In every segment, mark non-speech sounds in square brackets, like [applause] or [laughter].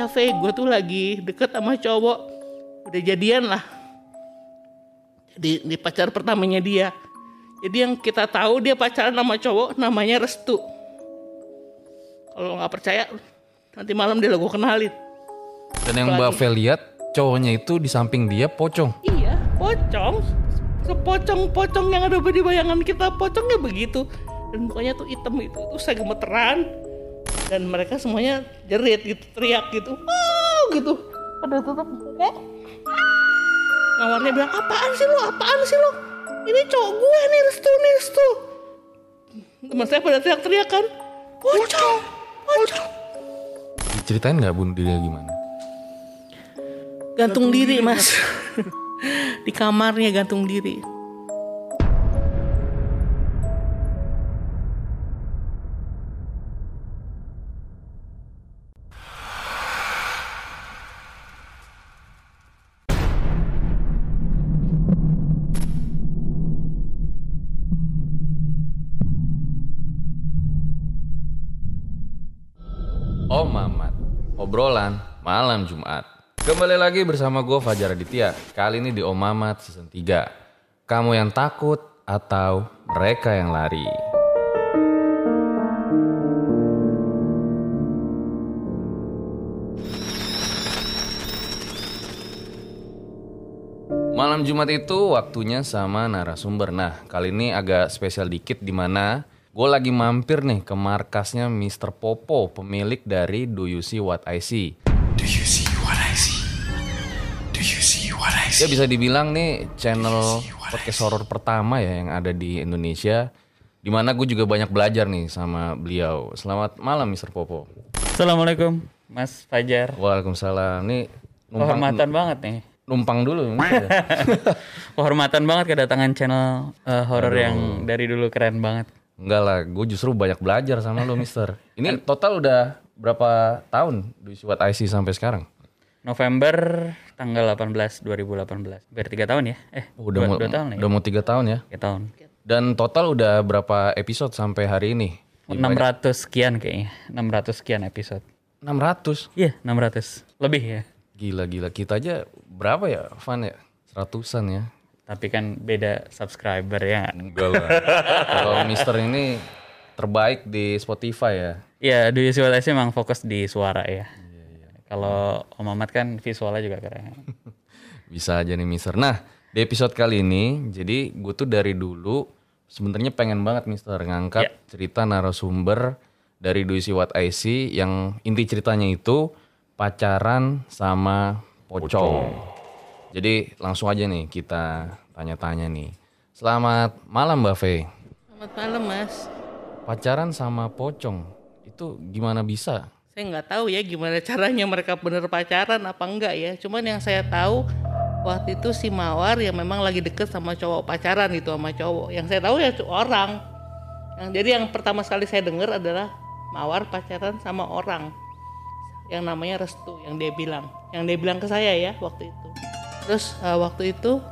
Iya Fe, gue tuh lagi deket sama cowok. Udah jadian lah. Jadi di pacar pertamanya dia. Jadi yang kita tahu dia pacaran sama cowok namanya Restu. Kalau nggak percaya nanti malam dia lo gue kenalin. Dan yang Mbak Fe lihat cowoknya itu di samping dia pocong. Iya, pocong. Sepocong-pocong yang ada di bayangan kita Pocongnya begitu. Dan mukanya tuh hitam itu Terus saya gemeteran Dan mereka semuanya jerit gitu Teriak gitu Oh gitu. Pada tutup. Muka Ngawarnya bilang apaan sih lo Apaan sih lo Ini cowok gue nih Restu nih Restu. Teman saya pada teriak-teriak kan Pocong Pocong Diceritain nggak bunuh diri gimana? Gantung diri mas. [laughs] Di kamarnya gantung diri Oh Mamat, obrolan malam Jumat. Kembali lagi bersama gue Fajar Aditya. Kali ini di Om Mamat season 3. Kamu yang takut atau mereka yang lari? Malam Jumat itu waktunya sama narasumber. Nah, kali ini agak spesial dikit di mana gue lagi mampir nih ke markasnya Mr. Popo, pemilik dari Do You See What I See. Do you see what I see? Do you see what I Ya see? bisa dibilang nih channel podcast horor pertama ya yang ada di Indonesia. Di mana gue juga banyak belajar nih sama beliau. Selamat malam Mr. Popo. Assalamualaikum Mas Fajar. Waalaikumsalam. Nih numpang, Kehormatan banget nih. numpang dulu. [laughs] Kehormatan banget kedatangan channel eh, horor yang dari dulu keren banget. Enggak lah, gue justru banyak belajar sama lo Mister. [laughs] Ini total udah berapa tahun Do You See What I See sampai sekarang? November tanggal 18 2018. Hampir 3 tahun ya? Eh, Udah dua, mau, dua tahun lah ya? udah mau tiga tahun ya. 3 tahun. Dan total udah berapa episode sampai hari ini? 600 sekian kayaknya. 600 sekian episode. 600. Iya, 600. Lebih ya. Gila-gila kita aja berapa ya Van ya? Seratusan ya. Tapi kan beda subscriber ya. Enggak lah. Kalau Mister ini terbaik di Spotify ya. Iya, Do You See What I See emang fokus di suara ya. Kalau Om Mamat kan visualnya juga keren. [laughs] Bisa aja nih Mister. Nah, di episode kali ini jadi gue tuh dari dulu sebenarnya pengen banget Mister ngangkat Ya. cerita narasumber dari Do You See What I See yang inti ceritanya itu pacaran sama pocong. Jadi langsung aja nih kita tanya-tanya nih. Selamat malam Mbak Fe. Selamat malam mas Pacaran sama pocong itu gimana bisa? Saya nggak tahu ya gimana caranya mereka bener pacaran apa enggak ya. Cuman yang saya tahu waktu itu si Mawar yang memang lagi deket sama cowok pacaran gitu sama cowok. Yang saya tahu ya orang. Yang jadi yang pertama sekali saya dengar adalah Mawar pacaran sama orang yang namanya Restu yang dia bilang. Yang dia bilang ke saya ya waktu itu. Terus eh, waktu itu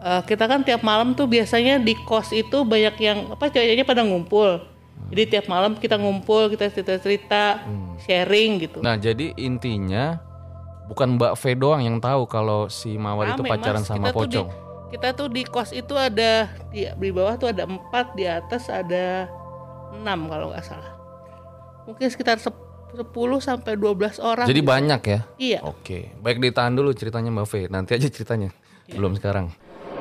eh, kita kan tiap malam tuh biasanya di kos itu banyak yang apa ceweknya pada ngumpul. Jadi tiap malam kita ngumpul, kita cerita-cerita, sharing gitu. Nah, jadi intinya bukan Mbak V doang yang tahu kalau si Mawar itu Rame, pacaran Mas. sama Kita tuh di- pocong. kita tuh di kos itu ada di, di bawah tuh ada empat di atas ada enam kalau nggak salah mungkin sekitar sep- 10 sampai 12 orang Jadi banyak ya? iya Oke, baik ditahan dulu ceritanya Mbak V. Nanti aja ceritanya, belum sekarang.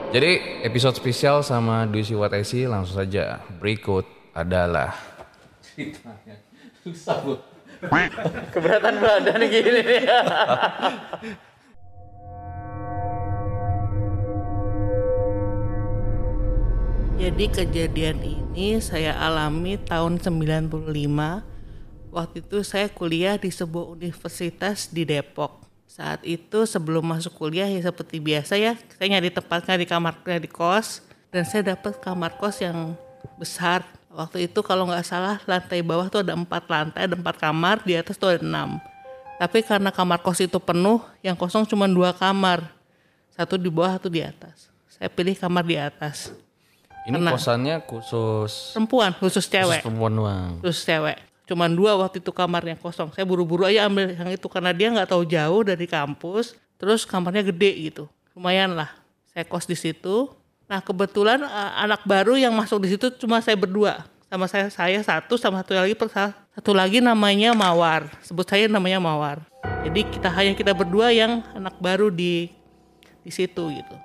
Jadi episode spesial sama Do You See What I See langsung saja. Berikut adalah [laughs] Keberatan badan gini nih. [laughs] Jadi kejadian ini saya alami tahun 95. Waktu itu saya kuliah di sebuah universitas di Depok. Saat itu sebelum masuk kuliah ya seperti biasa ya, saya nyari tempatnya di kamar nyari kos dan saya dapat kamar kos yang besar. Waktu itu kalau nggak salah lantai bawah tuh ada empat lantai, ada empat kamar, di atas tuh ada enam. Tapi karena kamar kos itu penuh, yang kosong cuma dua kamar. Satu di bawah, satu di atas. Saya pilih kamar di atas. ini Kena. kosannya khusus Perempuan, khusus cewek. khusus perempuan doang. Terus cewek. Cuman dua waktu itu kamarnya kosong. Saya buru-buru aja ambil yang itu karena dia nggak tahu jauh dari kampus. Terus kamarnya gede gitu. Lumayan lah. Saya kos di situ. Nah kebetulan eh, anak baru yang masuk di situ cuma saya berdua. Sama saya saya satu sama satu lagi satu lagi namanya Mawar. Sebut saya namanya Mawar. Jadi kita hanya kita berdua yang anak baru di di situ gitu.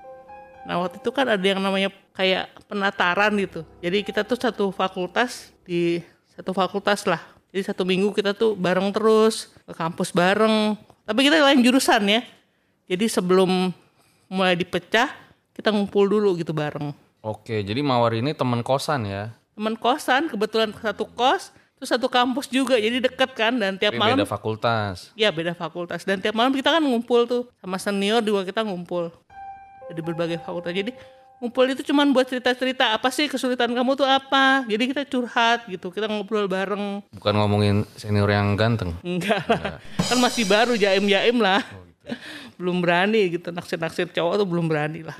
Nah waktu itu kan ada yang namanya kayak penataran gitu. Jadi kita tuh satu fakultas di satu fakultas lah. Jadi satu minggu kita tuh bareng terus ke kampus bareng. Tapi kita lain jurusan ya. Jadi sebelum mulai dipecah kita ngumpul dulu gitu bareng. Oke, jadi Mawar ini teman kosan ya. Temen kosan kebetulan satu kos terus satu kampus juga jadi deket kan dan tiap Tapi malam beda fakultas. Ya beda fakultas dan tiap malam kita kan ngumpul tuh sama senior juga kita ngumpul dari berbagai fakultas. Jadi ngumpul itu cuman buat cerita-cerita apa sih kesulitan kamu tuh apa. Jadi kita curhat gitu, kita ngobrol bareng. Bukan ngomongin senior yang ganteng. Enggak lah, kan masih baru jaim-jaim lah. belum berani gitu naksir-naksir cowok tuh belum berani lah.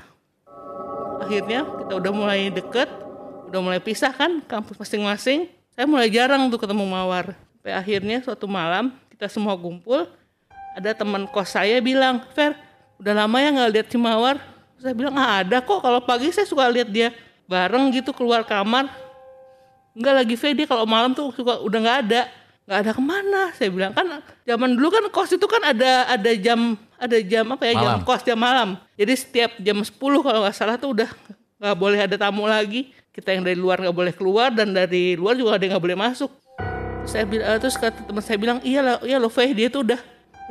Akhirnya kita udah mulai deket, udah mulai pisah kan kampus masing-masing. Saya mulai jarang tuh ketemu Mawar. Sampai akhirnya suatu malam kita semua kumpul, ada teman kos saya bilang, Fer, udah lama ya nggak lihat si Mawar. Saya bilang, ah ada kok, kalau pagi saya suka lihat dia bareng gitu keluar kamar. Enggak lagi V dia kalau malam tuh suka udah nggak ada. Nggak ada ke mana? Saya bilang kan zaman dulu kan kos itu kan ada ada jam ada jam apa ya jam Malam. kos jam malam. Jadi setiap jam 10 kalau nggak salah tuh udah nggak boleh ada tamu lagi. Kita yang dari luar nggak boleh keluar dan dari luar juga ada nggak boleh masuk. Terus saya bilang eh, terus kata teman saya bilang iya lah iya loh Faye dia tuh udah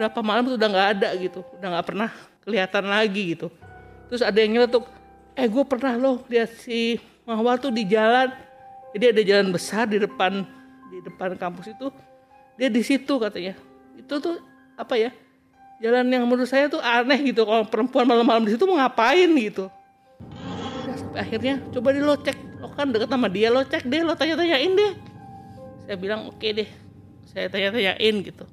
berapa malam tuh udah nggak ada gitu. Udah nggak pernah kelihatan lagi gitu terus ada yang nyeletuk eh gue pernah loh lihat si Mawar tuh di jalan. Jadi ada jalan besar di depan di depan kampus itu. Dia di situ katanya. Itu tuh apa ya jalan yang menurut saya tuh aneh gitu. Kalau perempuan malam-malam di situ mau ngapain gitu. Sampai akhirnya coba deh lo cek. Lo kan deket sama dia lo cek deh lo tanya-tanyain deh. Saya bilang oke deh saya tanya-tanyain gitu.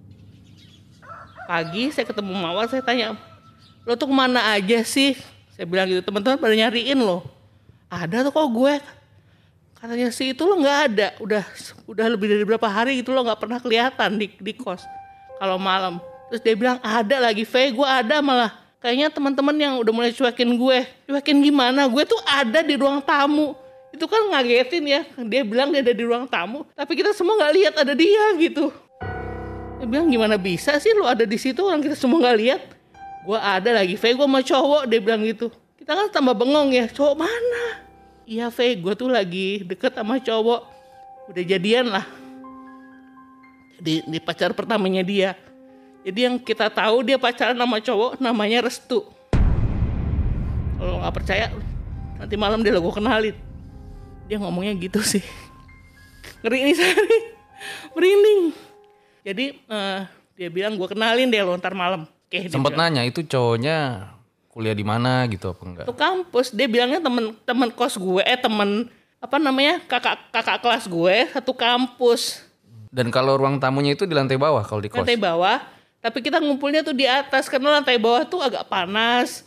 Pagi saya ketemu Mawar saya tanya lo tuh ke mana aja sih saya bilang gitu teman-teman pada nyariin lo ada tuh kok gue. Katanya sih itu lo nggak ada. Udah udah lebih dari berapa hari gitu lo nggak pernah kelihatan di di kos kalau malam. Terus dia bilang ada lagi V gue ada malah. Kayaknya teman-teman yang udah mulai cuekin gue cuekin gimana? Gue tuh ada di ruang tamu. Itu kan ngagetin ya. Dia bilang dia ada di ruang tamu tapi kita semua nggak lihat ada dia gitu. Dia bilang gimana bisa sih lo ada di situ? Orang kita semua nggak lihat gue ada lagi V gue sama cowok dia bilang gitu. Kita kan tambah bengong ya cowok mana? Iya V gue tuh lagi deket sama cowok. Udah jadian lah. Di, di pacar pertamanya dia. Jadi yang kita tahu dia pacaran sama cowok namanya Restu. Kalau nggak percaya nanti malam dia lo gue kenalin. Dia ngomongnya gitu sih. Ngeri nih merinding. Jadi eh, dia bilang gue kenalin deh lo ntar malam oke Sempet bilang. nanya itu cowoknya kuliah di mana gitu apa enggak? satu kampus dia bilangnya temen temen kos gue eh temen apa namanya kakak kakak kelas gue satu kampus Dan kalau ruang tamunya itu di lantai bawah kalau di kos. lantai bawah tapi kita ngumpulnya tuh di atas karena lantai bawah tuh agak panas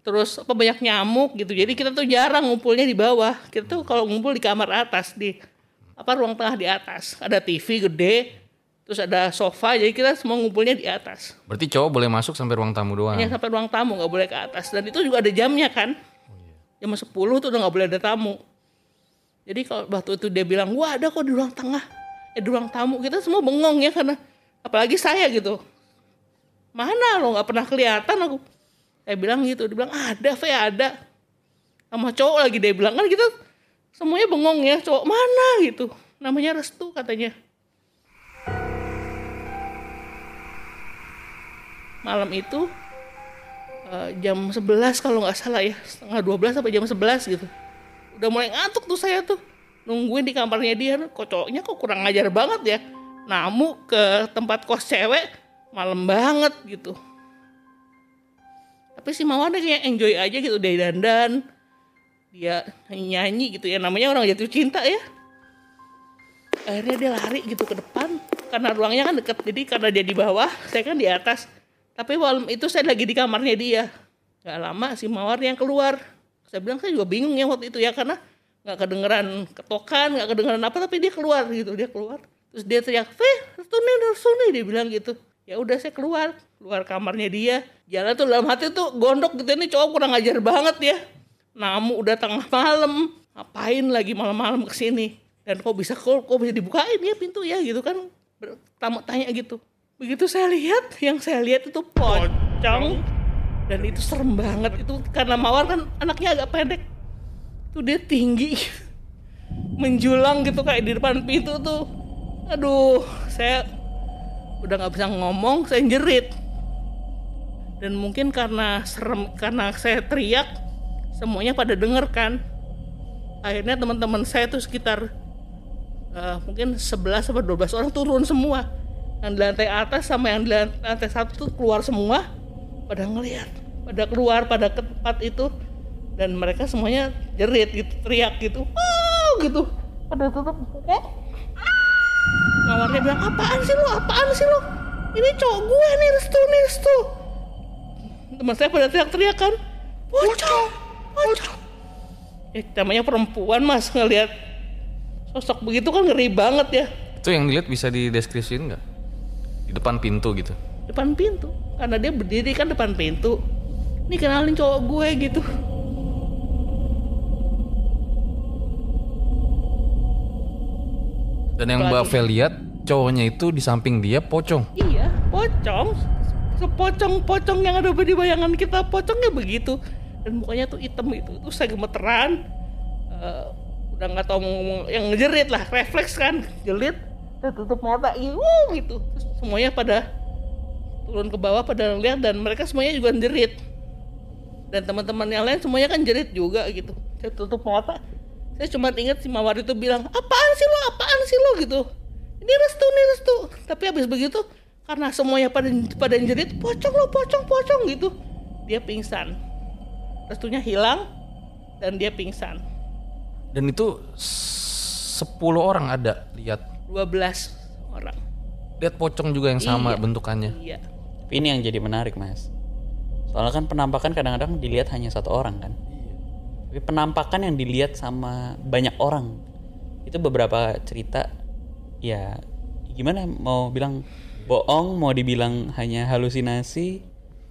terus apa banyak nyamuk gitu jadi kita tuh jarang ngumpulnya di bawah kita tuh kalau ngumpul di kamar atas di apa ruang tengah di atas ada TV gede terus ada sofa jadi kita semua ngumpulnya di atas. Berarti cowok boleh masuk sampai ruang tamu doang. hanya sampai ruang tamu nggak boleh ke atas. Dan itu juga ada jamnya kan? Jam 10 tuh udah nggak boleh ada tamu. Jadi kalau waktu itu dia bilang gua ada kok di ruang tengah. Eh di ruang tamu kita semua bengong ya karena apalagi saya gitu. Mana lo? Nggak pernah kelihatan aku. Saya bilang gitu dia bilang ada Fe ada. Sama cowok lagi dia bilang. Kan kita semuanya bengong ya cowok mana? gitu. Namanya Restu katanya malam itu eh, jam 11 kalau nggak salah ya setengah 12 sampai jam 11 gitu. Udah mulai ngantuk tuh saya tuh nungguin di kamarnya dia. Kok cowoknya kok kurang ngajar banget ya namu ke tempat kos cewek malam banget gitu. Tapi si Mawar kayak enjoy aja gitu dia dandan dia nyanyi gitu ya namanya orang jatuh cinta ya. Akhirnya dia lari gitu ke depan karena ruangnya kan deket jadi karena dia di bawah saya kan di atas tapi malam itu saya lagi di kamarnya dia. Nggak lama si mawar yang keluar. Saya bilang saya juga bingung ya waktu itu ya karena nggak kedengeran ketokan nggak kedengeran apa tapi dia keluar gitu. Dia keluar. Terus dia teriak nih restu nih dia bilang gitu. Ya udah saya keluar. Keluar kamarnya dia. Jalan tuh dalam hati tuh gondok gitu ini cowok kurang ajar banget ya. Namu udah tengah malam. Ngapain lagi malam-malam ke sini dan kok bisa kok, kok bisa dibukain ya pintu ya gitu kan. Tamu tanya gitu begitu saya lihat yang saya lihat itu pocong. Dan itu serem banget. Itu karena mawar kan anaknya agak pendek. Tuh dia tinggi. [laughs] Menjulang gitu kayak di depan pintu tuh. Aduh saya udah nggak bisa ngomong saya jerit. Dan mungkin karena serem karena saya teriak semuanya pada denger kan. Akhirnya teman-teman saya tuh sekitar eh, mungkin 11 sampai 12 orang turun semua yang di lantai atas sama yang di lan- lantai satu tuh keluar semua pada ngeliat pada keluar pada ke tempat itu. Dan mereka semuanya jerit gitu teriak gitu wow gitu. Pada tutup kok ngawarnya bilang apaan sih lo apaan sih lo ini cowok gue nih restu nih restu. Teman saya pada teriak-teriak kan pocong pocong ya namanya perempuan mas ngelihat sosok begitu kan ngeri banget ya. Itu yang dilihat bisa dideskripsiin nggak? Di depan pintu gitu. depan pintu. Karena dia berdiri kan depan pintu. Ini kenalin cowok gue gitu. Dan yang Mbak Vel lihat cowoknya itu di samping dia pocong. iya pocong. Sepocong-pocong yang ada di bayangan kita pocongnya begitu. Dan mukanya tuh hitam itu saya gemeteran. Eh, udah nggak tahu mau ngomong yang ngejerit lah refleks kan jerit tutup mata gitu gitu. Terus semuanya pada turun ke bawah pada lihat dan mereka semuanya juga jerit. Dan teman-teman yang lain semuanya kan jerit juga gitu. Saya tutup mata saya cuma ingat si mawar itu bilang apaan sih lo? Apaan sih lo? gitu. Ini restu nih restu. Tapi habis begitu karena semuanya pada pada jerit pocong lo pocong pocong gitu. Dia pingsan. Restunya hilang dan dia pingsan. Dan itu s- 10 orang ada lihat. 12 orang Lihat pocong juga yang sama Iya. bentukannya. iya ini yang jadi menarik mas. Soalnya kan penampakan kadang-kadang dilihat hanya satu orang kan. Tapi penampakan yang dilihat sama banyak orang itu beberapa cerita ya gimana mau bilang bohong mau dibilang hanya halusinasi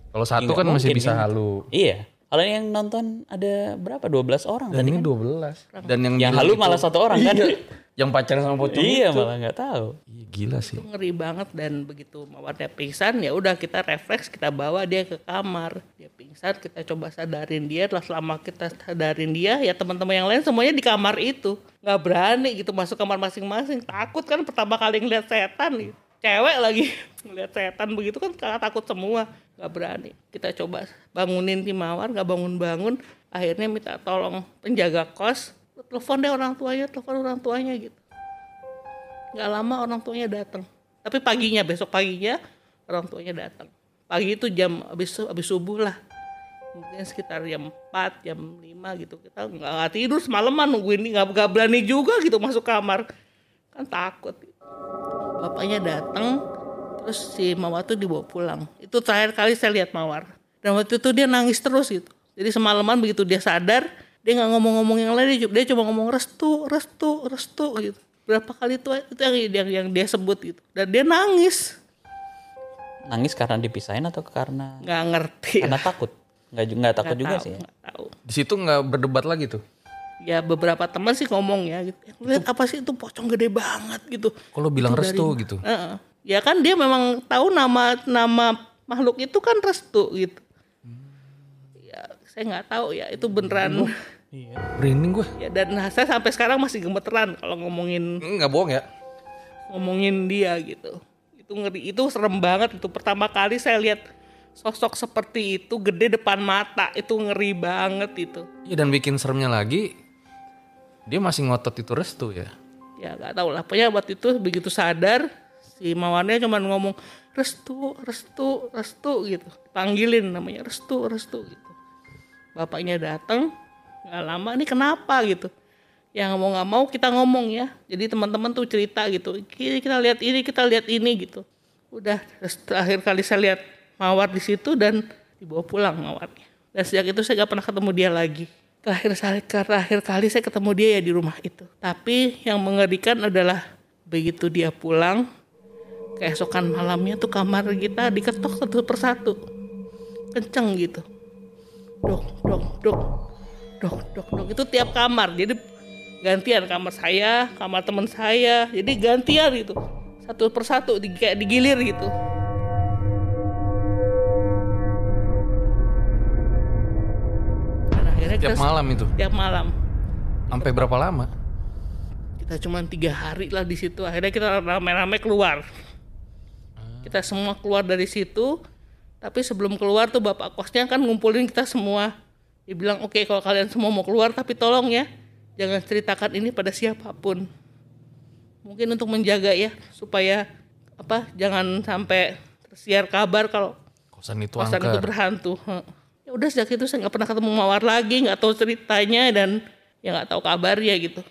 Kalau satu kan masih bisa kan? halu. iya kalau yang nonton ada berapa 12 orang Dan tadi ini kan 12. Dan yang yang halu itu- malah satu orang kan [laughs] yang pacaran sama pocong iya itu. malah nggak tahu. Iya, gila sih. ngeri banget dan begitu mawarnya pingsan ya udah kita refleks kita bawa dia ke kamar. Dia pingsan kita coba sadarin dia. Lah selama kita sadarin dia ya teman-teman yang lain semuanya di kamar itu. Nggak berani gitu masuk kamar masing-masing. Takut kan pertama kali ngeliat setan gitu. cewek lagi [laughs] ngeliat setan begitu kan kakak takut semua. Nggak berani. Kita coba bangunin si mawar nggak bangun-bangun. Akhirnya minta tolong penjaga kos telepon deh orang tuanya telepon orang tuanya gitu. Nggak lama orang tuanya datang. Tapi paginya besok paginya orang tuanya datang. Pagi itu jam habis habis subuh lah. Mungkin sekitar jam 4 jam 5 gitu. Kita nggak tidur semalaman nungguin ini nggak berani juga gitu masuk kamar. Kan takut. Bapaknya datang terus si Mawar tuh dibawa pulang. Itu terakhir kali saya lihat Mawar. Dan waktu itu dia nangis terus gitu. Jadi semalaman begitu dia sadar dia nggak ngomong-ngomong yang lain dia, dia cuma ngomong restu restu restu gitu berapa kali itu itu yang, yang yang dia sebut gitu dan dia nangis nangis karena dipisahin atau karena nggak ngerti karena takut nggak nggak takut Nggak juga tahu, sih ya. tahu. Di situ nggak berdebat lagi tuh. Ya beberapa teman sih ngomong ya gitu. "Eh, Lihat apa sih itu pocong gede banget gitu. Kalau bilang Itu dari restu mana?" gitu. Heeh. Ya kan dia memang tahu nama nama makhluk itu kan restu gitu. Ya saya nggak tahu ya itu beneran. Merinding gue. ya dan saya sampai sekarang masih gemeteran kalau ngomongin Nggak bohong ya. ngomongin dia gitu. Itu ngeri, itu serem banget itu pertama kali saya lihat sosok seperti itu gede depan mata itu ngeri banget itu. Iya dan bikin seremnya lagi, dia masih ngotot itu restu ya. Ya nggak tahu lah, pokoknya waktu itu begitu sadar si Mawannya cuma ngomong restu, restu, restu gitu, panggilin namanya restu, restu gitu. Bapaknya datang nggak lama, ini kenapa? gitu? yang mau nggak mau kita ngomong ya. Jadi teman-teman tuh cerita gitu. "Ki- kita lihat ini kita lihat ini gitu. Udah terakhir kali saya lihat mawar di situ dan dibawa pulang mawarnya. Dan sejak itu saya nggak pernah ketemu dia lagi. Terakhir saya terakhir kali saya ketemu dia ya di rumah itu. Tapi yang mengerikan adalah begitu dia pulang keesokan malamnya tuh kamar kita diketok satu persatu. Kenceng gitu dok dok dok. Dok dok dok. Itu tiap kamar. Jadi gantian kamar saya kamar teman saya. Jadi gantian gitu. Satu persatu di, kayak digilir gitu. Dan akhirnya Tiap kita- malam itu. tiap malam. Sampai berapa lama? kita cuma tiga hari lah di situ. Akhirnya kita rame-rame keluar. Kita semua keluar dari situ tapi sebelum keluar tuh bapak kosnya kan ngumpulin kita semua dia bilang oke kalau kalian semua mau keluar tapi tolong ya jangan ceritakan ini pada siapa pun mungkin untuk menjaga ya supaya apa jangan sampai tersiar kabar kalau Kosan itu kosan itu angker. berhantu Heh. ya udah sejak itu saya nggak pernah ketemu mawar lagi nggak tahu ceritanya dan ya nggak tahu kabarnya gitu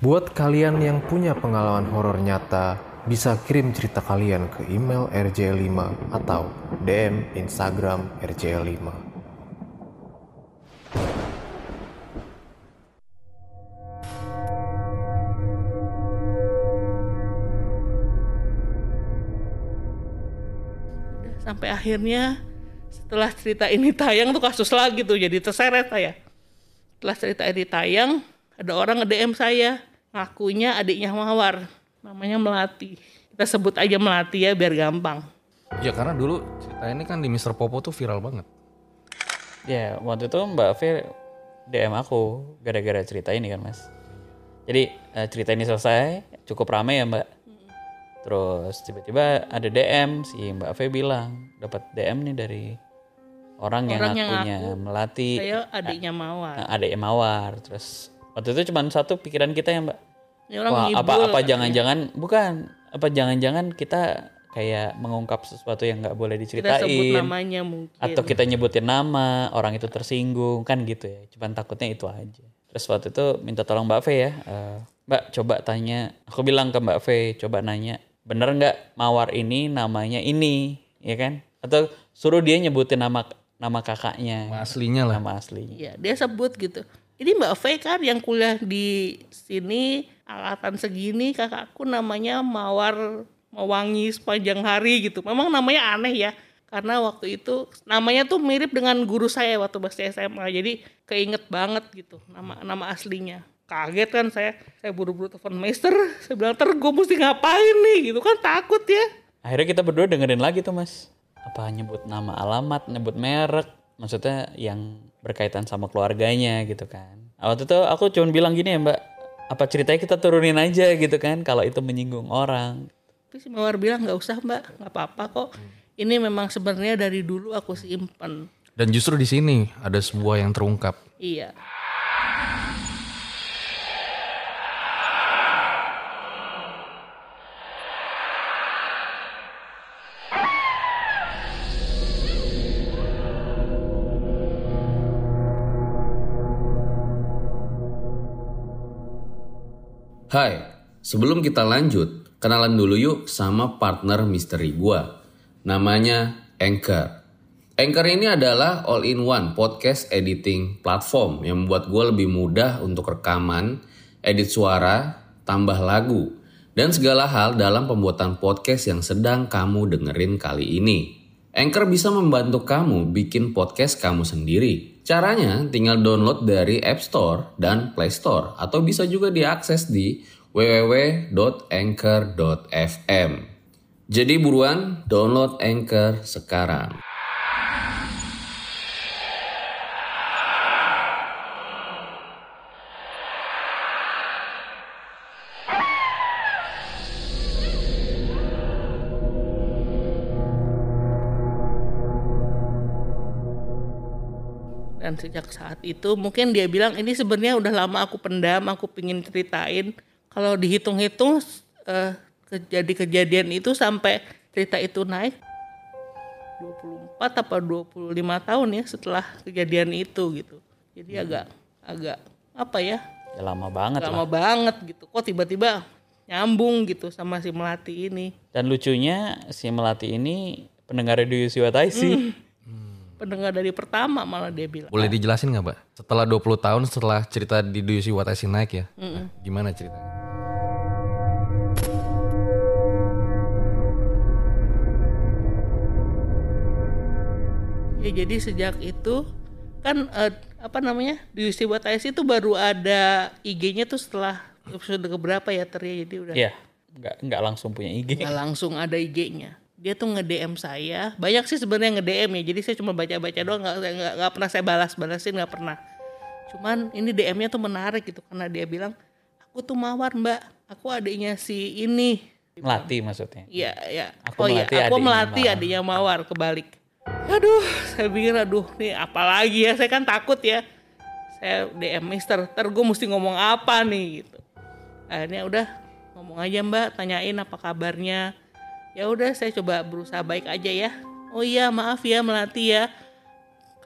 Buat kalian yang punya pengalaman horor nyata, bisa kirim cerita kalian ke email rj5 atau DM Instagram rj5. Udah, sampai akhirnya setelah cerita ini tayang tuh kasus lagi tuh jadi terseret saya setelah cerita ini tayang ada orang nge-DM saya ngakunya adiknya Mawar namanya Melati kita sebut aja Melati ya biar gampang Ya karena dulu cerita ini kan di Mr. Popo tuh viral banget. Ya, waktu itu Mbak V DM aku gara-gara cerita ini kan, Mas. Jadi eh, cerita ini selesai, cukup ramai ya, Mbak. Terus tiba-tiba ada DM si Mbak V bilang dapat DM nih dari orang, yang Orang yang ngakunya ngaku melatih saya adiknya Mawar adiknya Mawar. Terus waktu itu cuma satu pikiran kita ya, Mbak. Ini orang Wah, ngibul. apa apa jangan-jangan bukan. Apa jangan-jangan kita kayak mengungkap sesuatu yang nggak boleh kita sebut diceritain namanya mungkin. Atau kita nyebutin nama orang itu tersinggung kan gitu ya. Cuman takutnya itu aja. Terus waktu itu minta tolong Mbak V ya eh, Mbak coba tanya. Aku bilang ke Mbak V coba nanya bener nggak mawar ini namanya ini? Ya kan? Atau suruh dia nyebutin nama nama kakaknya. Nama aslinya lah. nama aslinya. Iya, dia sebut gitu. Ini Mbak V kan yang kuliah di sini angkatan segini, kakakku namanya Mawar Mewangi sepanjang hari gitu. Memang namanya aneh ya. Karena waktu itu namanya tuh mirip dengan guru saya waktu masih SMA. Jadi keinget banget gitu nama nama aslinya. Kaget kan saya. Saya buru-buru telepon Meister. Saya bilang, ter gue mesti ngapain nih gitu kan takut ya. akhirnya kita berdua dengerin lagi tuh mas apa nyebut nama alamat nyebut merek maksudnya yang berkaitan sama keluarganya gitu kan waktu itu aku cuma bilang gini ya mbak apa ceritanya kita turunin aja gitu kan kalau itu menyinggung orang Tapi si Mawar bilang nggak usah mbak, nggak apa-apa kok. Ini memang sebenarnya dari dulu aku simpen. Dan justru di sini ada sebuah yang terungkap. Iya. Hai, sebelum kita lanjut, kenalan dulu yuk sama partner misteri gua. Namanya Anchor. Anchor ini adalah all-in-one podcast editing platform yang membuat gua lebih mudah untuk rekaman, edit suara, tambah lagu, dan segala hal dalam pembuatan podcast yang sedang kamu dengerin kali ini. Anchor bisa membantu kamu bikin podcast kamu sendiri. Caranya tinggal download dari App Store dan Play Store atau bisa juga diakses di www.anchor.fm. Jadi buruan download Anchor sekarang. Sejak saat itu mungkin dia bilang ini sebenarnya udah lama aku pendam aku pingin ceritain. Kalau dihitung-hitung eh, kejadian-kejadian itu sampai cerita itu naik 24 apa 25 tahun ya setelah kejadian itu gitu. Jadi agak agak apa ya? Ya lama banget lah. lama banget gitu. Kok tiba-tiba nyambung gitu sama si melati ini? Dan lucunya si Melati ini pendengar radio You What I See. Pendengar dari pertama malah dia bilang Boleh dijelasin nggak, Mbak? Setelah 20 tahun setelah cerita di Do You See What I See naik ya? Nah, gimana ceritanya? Ya jadi sejak itu kan eh, apa namanya di UC buat IC itu baru ada IG-nya tuh setelah episode keberapa ya ter ya? jadi udah Iya, nggak nggak langsung punya IG. nggak langsung ada IG-nya. Dia tuh nge-DM saya, banyak sih sebenarnya nge-DM ya. Jadi saya cuma baca-baca doang, nggak nggak pernah saya balas-balasin nggak pernah. Cuman ini DM-nya tuh menarik gitu karena dia bilang aku tuh mawar mbak, aku adiknya si ini. Melati maksudnya. Iya, iya. Aku oh iya, melatih aku adiknya melatih Mawar. adiknya Mawar kebalik. Aduh, saya pikir aduh nih apalagi ya, saya kan takut ya. Saya DM Mister, ntar gue mesti ngomong apa nih gitu. Akhirnya udah ngomong aja Mbak, tanyain apa kabarnya. Ya udah saya coba berusaha baik aja ya. Oh iya maaf ya Melati ya.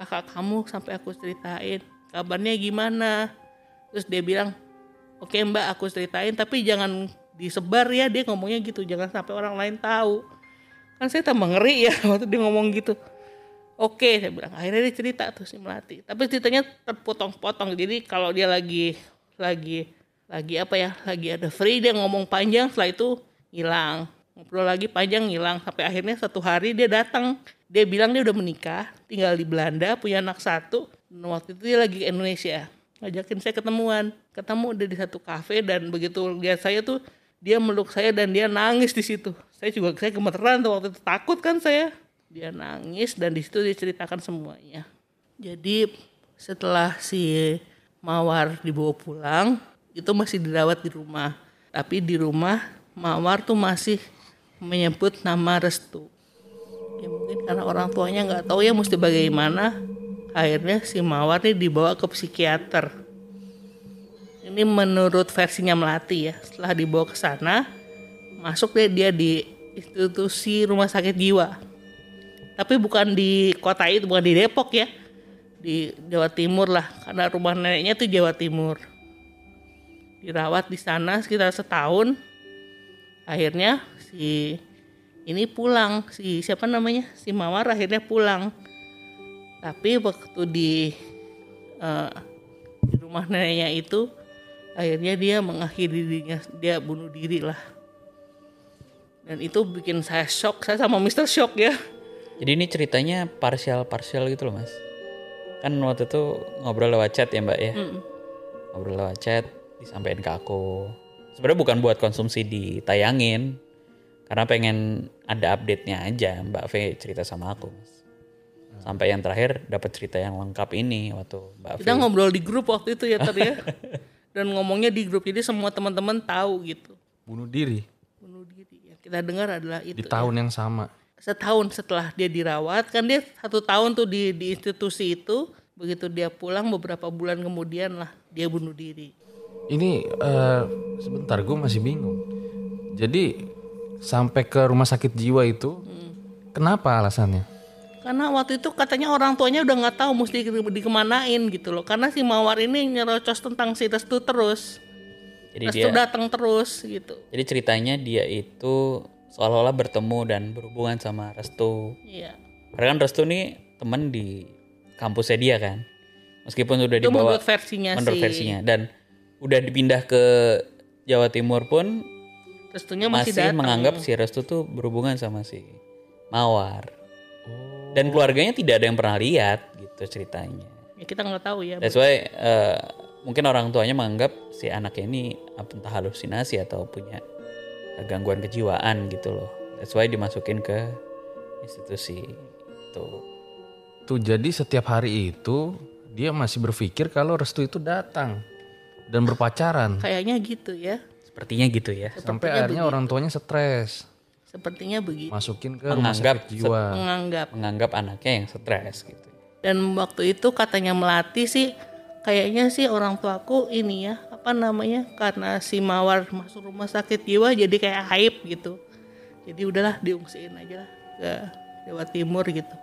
Kakak kamu sampai aku ceritain kabarnya gimana. Terus dia bilang, oke mbak aku ceritain tapi jangan disebar ya dia ngomongnya gitu jangan sampai orang lain tahu kan saya tambah ngeri ya [laughs] waktu dia ngomong gitu oke saya bilang akhirnya dia cerita tuh si melati tapi ceritanya terpotong-potong jadi kalau dia lagi lagi lagi apa ya lagi ada free dia ngomong panjang setelah itu hilang ngobrol lagi panjang hilang sampai akhirnya satu hari dia datang. Dia bilang dia udah menikah tinggal di Belanda punya anak satu. Dan waktu itu dia lagi ke Indonesia ngajakin saya ketemuan. Ketemu dia di satu kafe dan begitu lihat saya tuh dia meluk saya dan dia nangis di situ. Saya juga saya gemeteran tuh waktu itu. Takut kan saya? Dia nangis dan di situ dia ceritakan semuanya. Jadi setelah si mawar dibawa pulang itu masih dirawat di rumah. Tapi di rumah mawar tuh masih menyebut nama restu. Ya mungkin karena orang tuanya nggak tahu ya mesti bagaimana. Akhirnya si mawar nih dibawa ke psikiater. Ini menurut versinya melati ya setelah dibawa ke sana masuk deh dia di institusi rumah sakit jiwa. Tapi bukan di kota itu bukan di Depok ya di Jawa Timur lah karena rumah neneknya tuh Jawa Timur. Dirawat di sana sekitar setahun akhirnya si ini pulang si siapa namanya si Mawar akhirnya pulang tapi waktu di eh, di rumah neneknya itu akhirnya dia mengakhiri dirinya dia bunuh diri lah dan itu bikin saya shock saya sama Mister shock ya Jadi ini ceritanya parsial-parsial gitu loh mas. Kan waktu itu ngobrol lewat chat ya mbak ya. Ngobrol lewat chat disampaikan ke aku. Sebenarnya bukan buat konsumsi ditayangin. Karena pengen ada update-nya aja mbak V cerita sama aku. Sampai yang terakhir dapat cerita yang lengkap ini waktu mbak V. kita ngobrol di grup waktu itu ya ter ya dan ngomongnya di grup jadi semua teman-teman tahu gitu Bunuh diri bunuh diri yang kita dengar adalah itu di tahun yang sama. setahun setelah dia dirawat kan dia satu tahun tuh di di institusi itu begitu dia pulang beberapa bulan kemudian lah dia bunuh diri Ini eh, sebentar gue masih bingung. Jadi sampai ke rumah sakit jiwa itu kenapa alasannya? karena waktu itu katanya orang tuanya udah nggak tahu mesti di- dikemanain gitu loh karena si mawar ini nyerocos tentang si restu terus Jadi restu dia datang terus gitu jadi ceritanya dia itu seolah-olah bertemu dan berhubungan sama Restu. iya Karena kan Restu nih temen di kampusnya dia kan. Meskipun udah itu dibawa menurut versinya menurut si versinya dan udah dipindah ke Jawa Timur pun restunya masih, masih datang menganggap si Restu tuh berhubungan sama si Mawar. Dan keluarganya tidak ada yang pernah lihat gitu ceritanya. Ya, kita nggak tahu ya. That's why eh, mungkin orang tuanya menganggap si anaknya ini apa entah halusinasi atau punya gangguan kejiwaan gitu loh. That's why dimasukin ke institusi itu. Tuh jadi setiap hari itu dia masih berpikir kalau restu itu datang dan berpacaran. Kayaknya gitu ya. Sepertinya gitu ya. Sampai akhirnya orang tuanya stres. Sepertinya begitu. Masukin ke rumah Menganggap sakit jiwa. Menganggap. Menganggap anaknya yang stres gitu. Dan waktu itu katanya melati sih kayaknya sih orang tuaku ini ya apa namanya karena si mawar masuk rumah sakit jiwa jadi kayak hype gitu. Jadi udahlah diungsiin aja lah ke Jawa Timur gitu.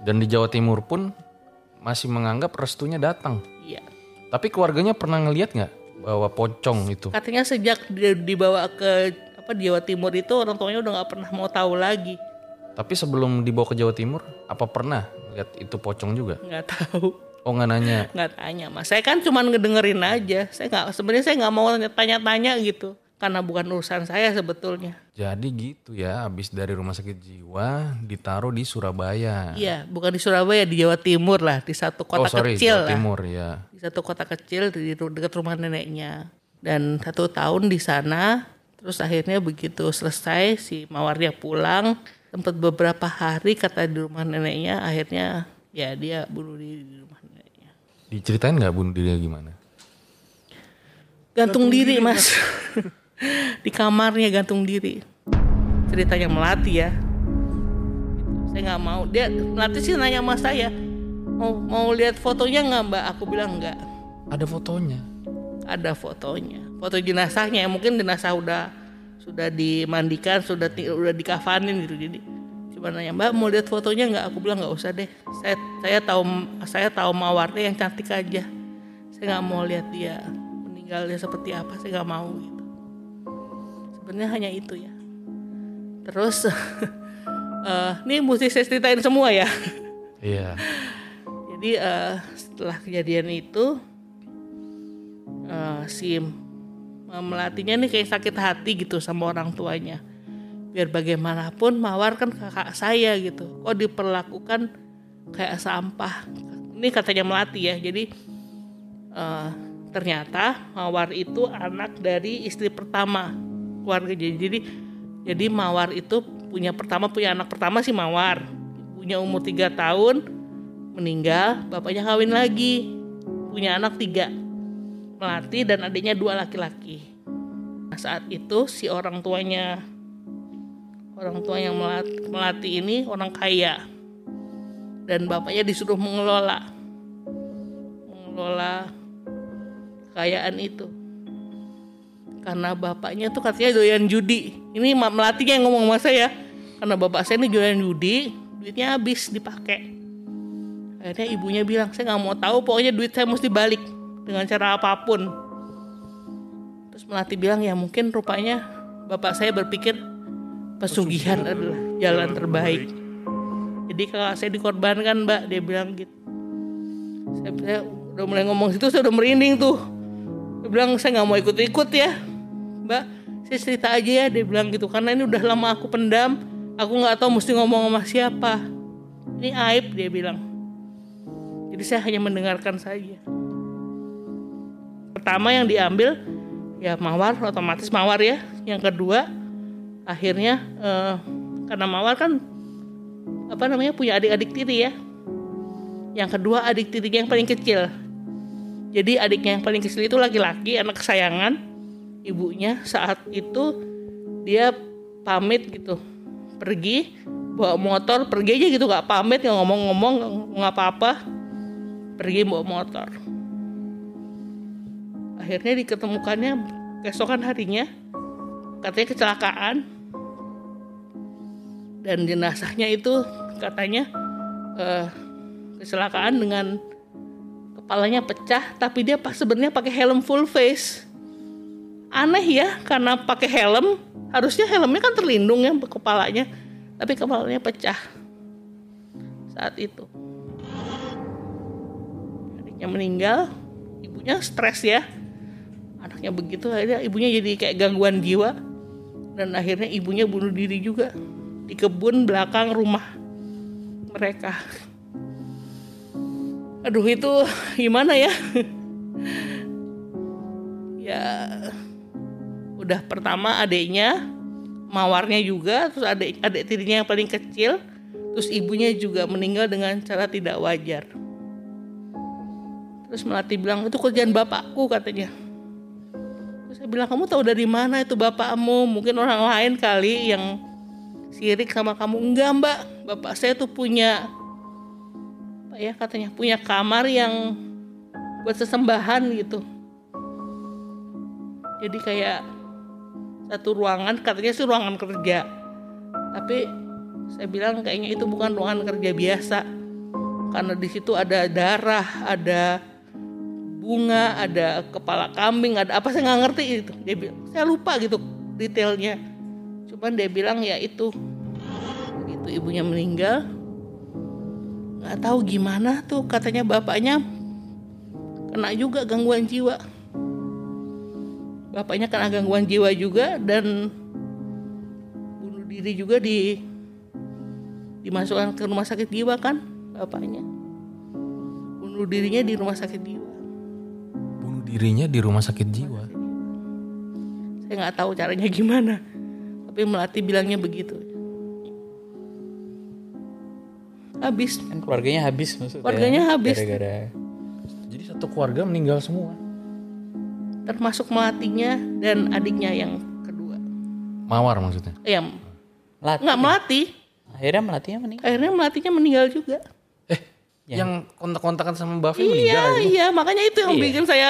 Dan di Jawa Timur pun masih menganggap restunya datang. Tapi keluarganya pernah ngeliat nggak bahwa pocong itu? Katanya sejak dibawa ke apa di Jawa Timur itu orang tuanya udah nggak pernah mau tahu lagi. Tapi sebelum dibawa ke Jawa Timur, apa pernah lihat itu pocong juga? Nggak tahu. Oh nggak nanya. nggak tanya mas saya kan cuma ngedengerin aja saya nggak sebenarnya saya nggak mau tanya-tanya gitu karena bukan urusan saya sebetulnya Jadi gitu ya, habis dari rumah sakit jiwa ditaruh di Surabaya. iya bukan di Surabaya di Jawa Timur lah di satu oh kota sorry, kecil Jawa lah Timur ya. di satu kota kecil di dekat rumah neneknya dan satu tahun di sana terus akhirnya begitu selesai si mawarnya pulang sempat beberapa hari kata di rumah neneknya akhirnya ya dia bunuh diri di rumah neneknya Diceritain nggak bunuh diri gimana? gantung diri mas [laughs] [laughs] di kamarnya gantung diri. Ceritanya melati ya. Saya nggak mau. Dia melati sih nanya sama saya mau mau lihat fotonya nggak mbak? Aku bilang nggak. Ada fotonya. ada fotonya. Foto jenazahnya mungkin jenazah udah sudah dimandikan sudah udah dikafanin gitu. Jadi cuma nanya mbak mau lihat fotonya nggak? Aku bilang nggak usah deh. Saya saya tahu saya tahu mawarnya yang cantik aja. Saya nggak mau lihat dia meninggalnya seperti apa. Saya nggak mau gitu sebenarnya hanya itu ya terus [laughs] eh ini mesti saya ceritain semua ya Iya. jadi eh, setelah kejadian itu eh, si melatinya nih kayak sakit hati gitu sama orang tuanya. Biar bagaimanapun Mawar kan kakak saya gitu. Kok diperlakukan kayak sampah. Ini katanya melati ya. Jadi eh, ternyata Mawar itu anak dari istri pertama keluarga jadi jadi jadi Mawar itu punya pertama punya anak pertama si Mawar. Punya umur tiga tahun meninggal bapaknya kawin lagi. Punya anak tiga melati dan adiknya dua laki-laki. Nah, saat itu si orang tuanya orang tua yang melati, melati ini orang kaya. Dan bapaknya disuruh mengelola mengelola kekayaan itu karena bapaknya tuh katanya doyan judi. Ini melatinya yang ngomong sama saya. Karena bapak saya ini doyan judi duitnya habis dipakai. Akhirnya ibunya bilang saya nggak mau tahu pokoknya duit saya mesti balik dengan cara apa pun. Terus melati bilang ya mungkin rupanya bapak saya berpikir pesugihan adalah jalan terbaik. jadi kakak saya dikorbankan mbak. Dia bilang gitu. Saya, saya udah mulai ngomong situ saya udah merinding tuh. Dia bilang saya nggak mau ikut-ikut ya mbak saya cerita aja ya dia bilang gitu. Karena ini udah lama aku pendam aku nggak tahu mesti ngomong sama siapa. Ini aib dia bilang. Jadi saya hanya mendengarkan saja. Pertama yang diambil ya mawar otomatis mawar ya. Yang kedua akhirnya eh, karena mawar kan apa namanya punya adik-adik tiri ya. Yang kedua adik tirinya yang paling kecil. Jadi adiknya yang paling kecil itu laki-laki anak kesayangan ibunya saat itu dia pamit gitu. Pergi bawa motor pergi aja gitu gak pamit nggak ngomong-ngomong nggak apa-apa. Pergi bawa motor. Akhirnya diketemukannya keesokan harinya katanya kecelakaan. Dan jenazahnya itu katanya eh, kecelakaan dengan kepalanya pecah tapi dia pas sebenarnya pakai helm full face aneh ya karena pakai helm harusnya helmnya kan terlindung ya kepalanya tapi kepalanya pecah saat itu. Adiknya meninggal ibunya stres ya. Anaknya begitu akhirnya ibunya jadi kayak gangguan jiwa dan akhirnya ibunya bunuh diri juga di kebun belakang rumah mereka. Aduh itu gimana ya? [laughs] ya udah pertama adiknya, mawarnya juga, terus adik adik tirinya yang paling kecil, terus ibunya juga meninggal dengan cara tidak wajar. Terus Melati bilang itu kerjaan bapakku katanya. Terus saya bilang kamu tahu dari mana itu bapakmu? Mungkin orang lain kali yang sirik sama kamu. Enggak mbak, bapak saya tuh punya apa ya katanya punya kamar yang buat sesembahan gitu. Jadi kayak satu ruangan katanya sih ruangan kerja. Tapi saya bilang kayaknya itu bukan ruangan kerja biasa. Karena di situ ada darah, ada bunga, ada kepala kambing, ada apa saya nggak ngerti itu. Dia bilang, saya lupa gitu detailnya. Cuman dia bilang ya itu, itu ibunya meninggal, nggak tahu gimana tuh katanya bapaknya kena juga gangguan jiwa. Bapaknya kena gangguan jiwa juga dan bunuh diri juga di dimasukkan ke rumah sakit jiwa kan bapaknya. Bunuh dirinya di rumah sakit jiwa. Bunuh dirinya di rumah sakit jiwa. Saya nggak tahu caranya gimana. Tapi Melati bilangnya begitu. Habis. Kan keluarganya habis maksudnya. Keluarganya habis. Gara-gara Jadi satu keluarga meninggal semua. Termasuk Melatinya dan adiknya yang kedua. Mawar maksudnya. Eh, yang Melati. nggak Melati. Akhirnya Melatinya meninggal. Akhirnya Melatinya meninggal juga. Eh, yang kontak-kontakan sama Mbak Fe Iya, meninggal itu. iya. Makanya itu yang Iya. bikin saya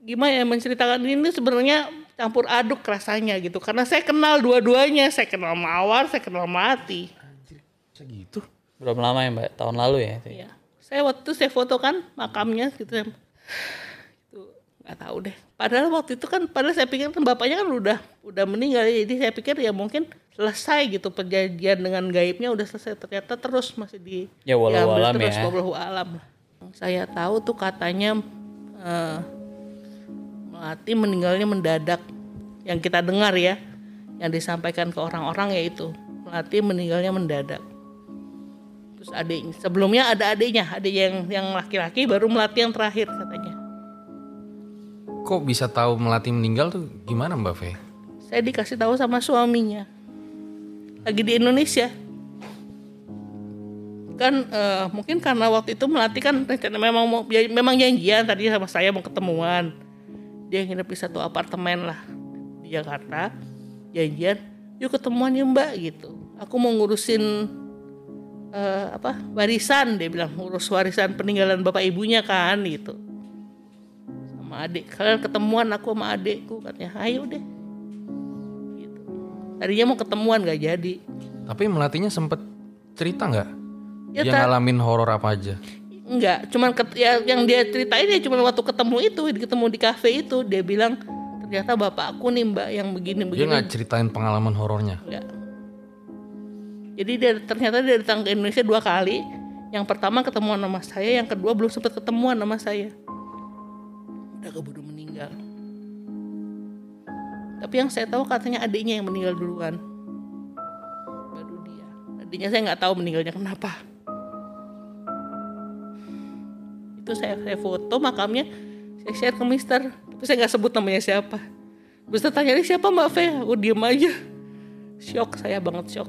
gimana ya menceritakan ini sebenarnya campur aduk rasanya gitu. Karena saya kenal dua-duanya. Saya kenal Mawar, saya kenal Melati. Segitu. Berapa lama ya Mbak? Tahun lalu ya? itu ya? Iya. Saya waktu itu saya foto kan makamnya gitu. Itu nggak tahu deh. Padahal waktu itu kan padahal saya pikir kan bapaknya kan udah udah meninggal ya. jadi saya pikir ya mungkin selesai gitu perjanjian dengan gaibnya udah selesai ternyata terus masih di Ya, walau alam terus ya. wallahu alam. Saya tahu tuh katanya eh, Melati meninggalnya mendadak. Yang kita dengar ya, yang disampaikan ke orang-orang yaitu Melati meninggalnya mendadak. Terus adiknya, sebelumnya ada adiknya, adik yang yang laki-laki baru Melati yang terakhir. Kok bisa tahu Melati meninggal tuh gimana Mbak Fe? Saya dikasih tahu sama suaminya. Lagi di Indonesia. Kan eh, mungkin karena waktu itu Melati kan memang mau ya, memang janjian tadi sama saya mau ketemuan. Dia nginep di satu apartemen lah di Jakarta. Janjian, yuk ketemuan ya Mbak gitu. Aku mau ngurusin eh, apa warisan dia bilang ngurus warisan peninggalan bapak ibunya kan gitu sama adik kalian ketemuan aku sama adikku katanya ayo deh gitu. tadinya mau ketemuan gak jadi Tapi Melatinya sempet cerita nggak? Ya, Dia ngalamin horor apa aja? Enggak, cuman ket- ya, yang dia ceritain ya cuma waktu ketemu itu, ketemu di kafe itu, dia bilang ternyata bapakku nih mbak yang begini Dia begini. nggak ceritain pengalaman horornya. Enggak. Jadi dia ternyata dia datang ke Indonesia dua kali. Yang pertama ketemuan sama saya, yang kedua belum sempat ketemuan sama saya. Udah keburu meninggal. Tapi yang saya tahu katanya adiknya yang meninggal duluan. Baru dia. Adiknya saya nggak tahu meninggalnya kenapa. Itu saya, saya foto makamnya, saya share ke Mister. Tapi saya nggak sebut namanya siapa. Mister tanya siapa Mbak Fe? Aku diem aja. Shock saya banget shock.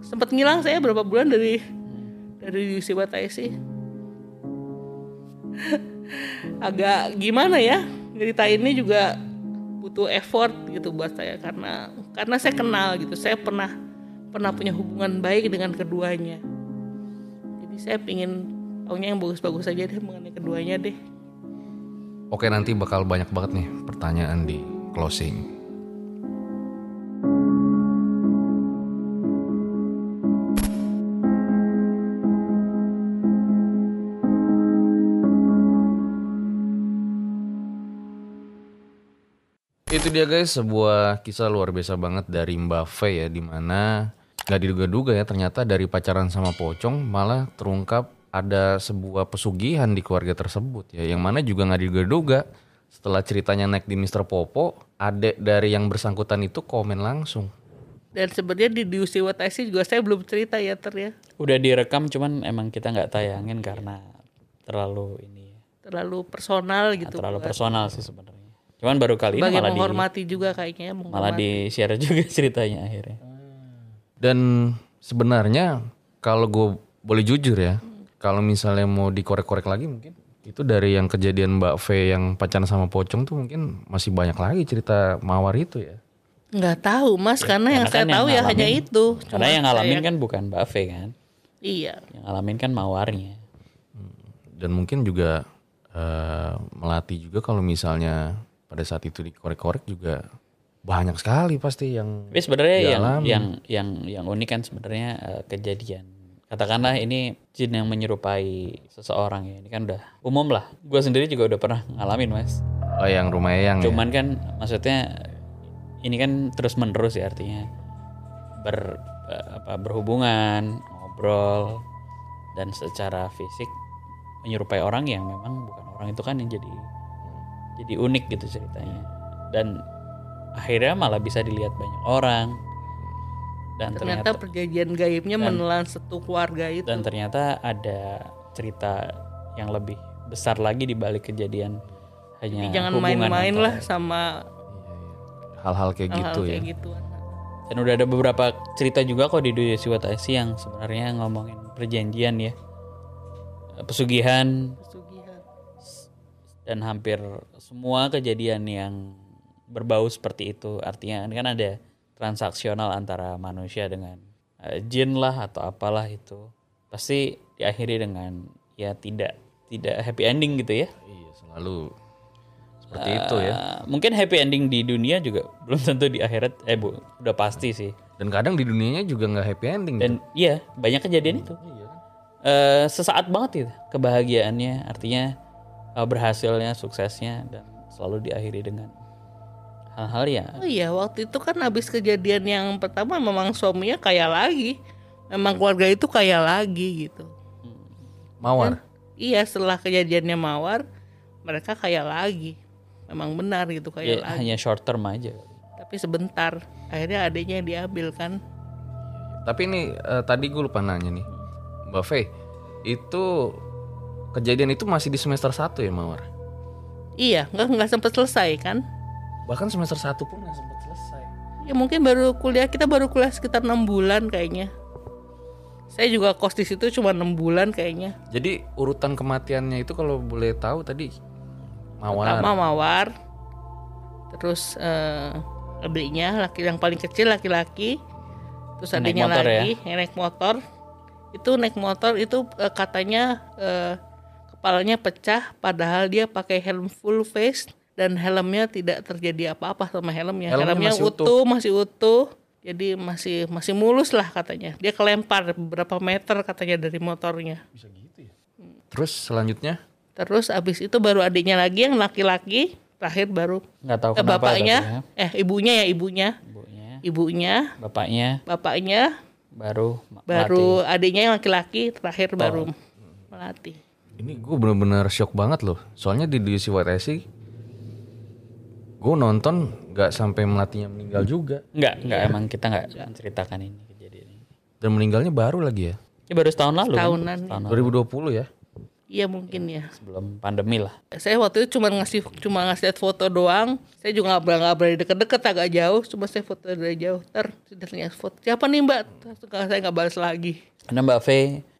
Sempat ngilang saya berapa bulan dari dari UC Bataisi. [laughs] Agak gimana ya ceritainnya juga butuh effort gitu buat saya karena karena saya kenal gitu. Saya pernah pernah punya hubungan baik dengan keduanya. Jadi saya pingin taunya yang bagus-bagus aja deh mengenai keduanya deh. Oke nanti bakal banyak banget nih pertanyaan di closing. Dia guys sebuah kisah luar biasa banget dari Mbak Fe ya di mana nggak diduga-duga ya ternyata dari pacaran sama pocong malah terungkap ada sebuah pesugihan di keluarga tersebut ya yang mana juga nggak diduga-duga setelah ceritanya naik di Mr. Popo adek dari yang bersangkutan itu komen langsung Dan sebenarnya di di UC Wataisi juga saya belum cerita ya ter ya. Udah direkam cuman emang kita nggak tayangin karena terlalu ini ya. terlalu personal gitu terlalu personal sih sebenarnya. Cuman baru kali ini sebagai malah di menghormati juga kayaknya malah menghormati. di share juga [laughs] ceritanya akhirnya. Dan sebenarnya kalau gue boleh jujur ya, kalau misalnya mau dikorek-korek lagi mungkin itu dari yang kejadian Mbak V yang pacaran sama Pocong tuh mungkin masih banyak lagi cerita mawar itu ya. nggak tahu mas karena yang Karena saya kan yang tahu ya ngalamin- hanya itu Karena Cuma yang ngalamin saya- kan bukan Mbak V kan. iya Yang ngalamin kan mawarnya. Dan mungkin juga eh, melatih juga kalau misalnya pada saat itu dikorek-korek juga banyak sekali pasti yang Tapi sebenarnya yang yang yang yang unik kan sebenarnya eh, kejadian. Katakanlah ini jin yang menyerupai seseorang ya. Ini kan udah umum lah. Gue sendiri juga udah pernah ngalamin mas. oh yang rumah yang ya. Cuman kan maksudnya ini kan terus menerus ya artinya ber eh, apa berhubungan, ngobrol dan secara fisik menyerupai orang yang memang bukan orang itu kan yang jadi jadi unik gitu ceritanya. Dan akhirnya malah bisa dilihat banyak orang dan ternyata ternyata, perjanjian gaibnya menelan satu keluarga itu dan ternyata ada cerita yang lebih besar lagi di balik kejadian hanya Jadi jangan main-main lah sama hal-hal kayak hal-hal gitu ya. kayak gitu Dan udah ada beberapa cerita juga kok di dunia Siwatasi yang sebenarnya ngomongin perjanjian ya. Pesugihan Pesugihan. Dan hampir semua kejadian yang berbau seperti itu. Artinya kan ada transaksional antara manusia dengan eh, jin lah atau apalah itu. Pasti diakhiri dengan ya tidak tidak happy ending gitu ya. Iya, selalu seperti itu ya. Eh, mungkin happy ending di dunia juga [laughs] belum tentu di akhirat eh bu udah pasti sih. Dan kadang di dunianya juga nggak happy ending. Dan iya banyak kejadian itu. Eh, sesaat banget itu kebahagiaannya, artinya eh, berhasilnya, suksesnya dan selalu diakhiri dengan hal-hal ya Oh iya, waktu itu kan habis kejadian yang pertama memang suaminya kaya lagi. Memang keluarga itu kaya lagi gitu. Mawar. Iya, setelah kejadiannya Mawar, mereka kaya lagi. Memang benar gitu ya, kaya lagi. hanya short term aja. Tapi sebentar, akhirnya adiknya yang diambil kan. Tapi ini eh, tadi gue lupa nanya nih. Mbak V, itu kejadian itu masih di semester 1 ya Mawar? Iya, nggak nggak sempat selesai kan? Bahkan semester 1 pun nggak sempat selesai. Ya mungkin baru kuliah kita baru kuliah sekitar enam bulan kayaknya. Saya juga kos di situ cuma enam bulan kayaknya. Jadi urutan kematiannya itu kalau boleh tahu tadi Mawar. Pertama mawar, terus eh, adiknya laki yang paling kecil laki-laki, terus adiknya ya? lagi yang naik motor. Itu naik motor itu eh, katanya eh, kepalanya pecah, padahal dia pakai helm full face dan helmnya tidak terjadi apa-apa sama helmnya. Helmnya Helmnya, masih utuh. utuh, masih utuh. Jadi masih masih mulus lah katanya. Dia kelempar beberapa meter katanya dari motornya. Terus selanjutnya Terus abis itu baru adiknya lagi yang laki-laki, terakhir baru Nggak tahu eh, kenapa bapaknya, tapi ya. eh ibunya ya ibunya, Ibunya, ibunya, bapaknya bapaknya, baru baru adiknya yang laki-laki, terakhir baru melatih. Ini gue bener-bener shock banget loh. Soalnya di DC White IC gue nonton nggak sampai melatinya meninggal juga. Enggak, enggak emang kita enggak menceritakan ini kejadian ini. Dan meninggalnya baru lagi ya. Ini baru setahun lalu. kan? Tahunan. Setahun lalu, 2020 ya. Iya mungkin ya. sebelum pandemi lah. Saya waktu itu cuma ngasih cuma ngasih lihat foto doang. Saya juga nggak berani nggak berani deket-deket agak jauh. Cuma saya foto dari jauh. Ter, sudah foto. Siapa nih mbak? Terus saya nggak balas lagi. Karena Mbak V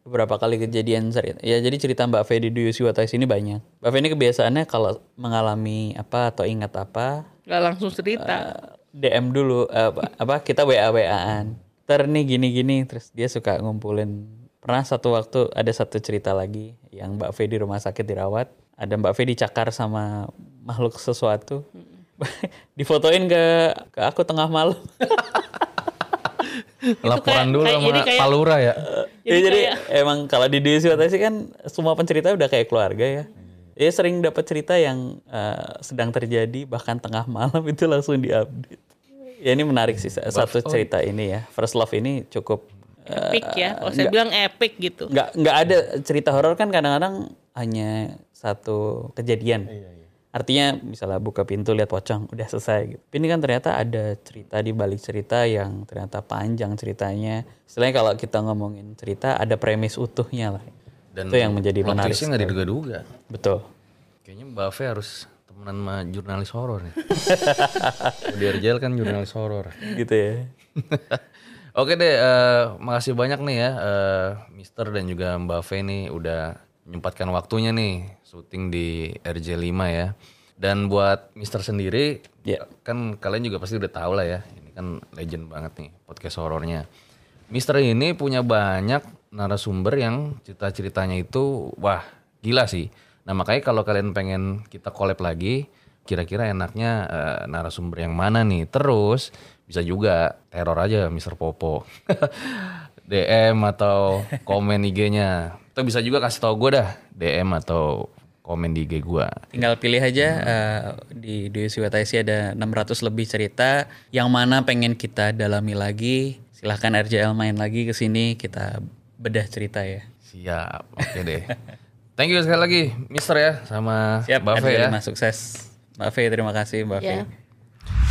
beberapa kali kejadian cerita. Ya jadi cerita Mbak V di Duyusi Watais ini banyak. Mbak V ini kebiasaannya kalau mengalami apa atau ingat apa Nggak langsung cerita. eh, DM dulu eh, apa, kita WA WA-an. Ter nih gini-gini terus dia suka ngumpulin. Pernah satu waktu ada satu cerita lagi yang Mbak V di rumah sakit dirawat. Ada Mbak V dicakar sama makhluk sesuatu. [laughs] Difotoin ke ke aku tengah malam. [laughs] [laughs] Laporan kayak- dulu kayak- sama jadi kayak- Palura ya. Ya, jadi emang kalau di Desi kan semua pencerita udah kayak keluarga ya. Ya sering dapat cerita yang eh, sedang terjadi bahkan tengah malam [laughs] itu langsung diupdate. Ya ini menarik sih satu cerita ini ya. First Love ini cukup eh, Epic ya. Kalau saya bilang epic gitu. nggak nggak ada cerita horor kan kadang-kadang hanya satu kejadian. Artinya misalnya buka pintu lihat pocong udah selesai gitu. Tapi Ini kan ternyata ada cerita di balik cerita yang ternyata panjang ceritanya. Istilahnya kalau kita ngomongin cerita ada premis utuhnya lah. Dan Itu yang menjadi menarik nggak diduga-duga. Betul. Kayaknya Mbak Fe harus temenan sama jurnalis horor nih. [laughs] Di RJL kan jurnalis horor. Gitu ya. [laughs] Oke deh, eh, makasih banyak nih ya, eh, Mister dan juga Mbak Fe nih udah menyempatkan waktunya nih syuting di RJ5 ya. Dan buat Mister sendiri, Ya. kan kalian juga pasti udah tahu lah ya, ini kan legend banget nih podcast horornya. Mister ini punya banyak narasumber yang cerita-ceritanya itu wah gila sih. Nah makanya kalau kalian pengen kita collab lagi, kira-kira enaknya eh, narasumber yang mana nih? Terus bisa juga teror aja Mister Popo. [laughs] DM atau komen IG-nya. Atau bisa juga kasih tau gue dah DM atau komen di IG gue. Tinggal pilih aja eh, di di WTIC ada 600 lebih cerita yang mana pengen kita dalami lagi. Silahkan RJL main lagi ke sini kita bedah cerita ya. Siap, oke deh. [laughs] Thank you sekali lagi, Mister ya, sama Siap, Mbak Fe ya. RJ5 sukses. Mbak Fe terima kasih Mbak Fe.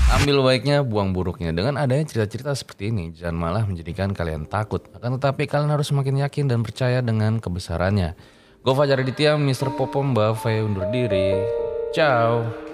Ambil baiknya, buang buruknya. Dengan adanya cerita-cerita seperti ini, jangan malah menjadikan kalian takut. Akan tetapi kalian harus semakin yakin dan percaya dengan kebesarannya. Gue Fajar Aditya, Mr. Popom, Fe undur diri. Ciao.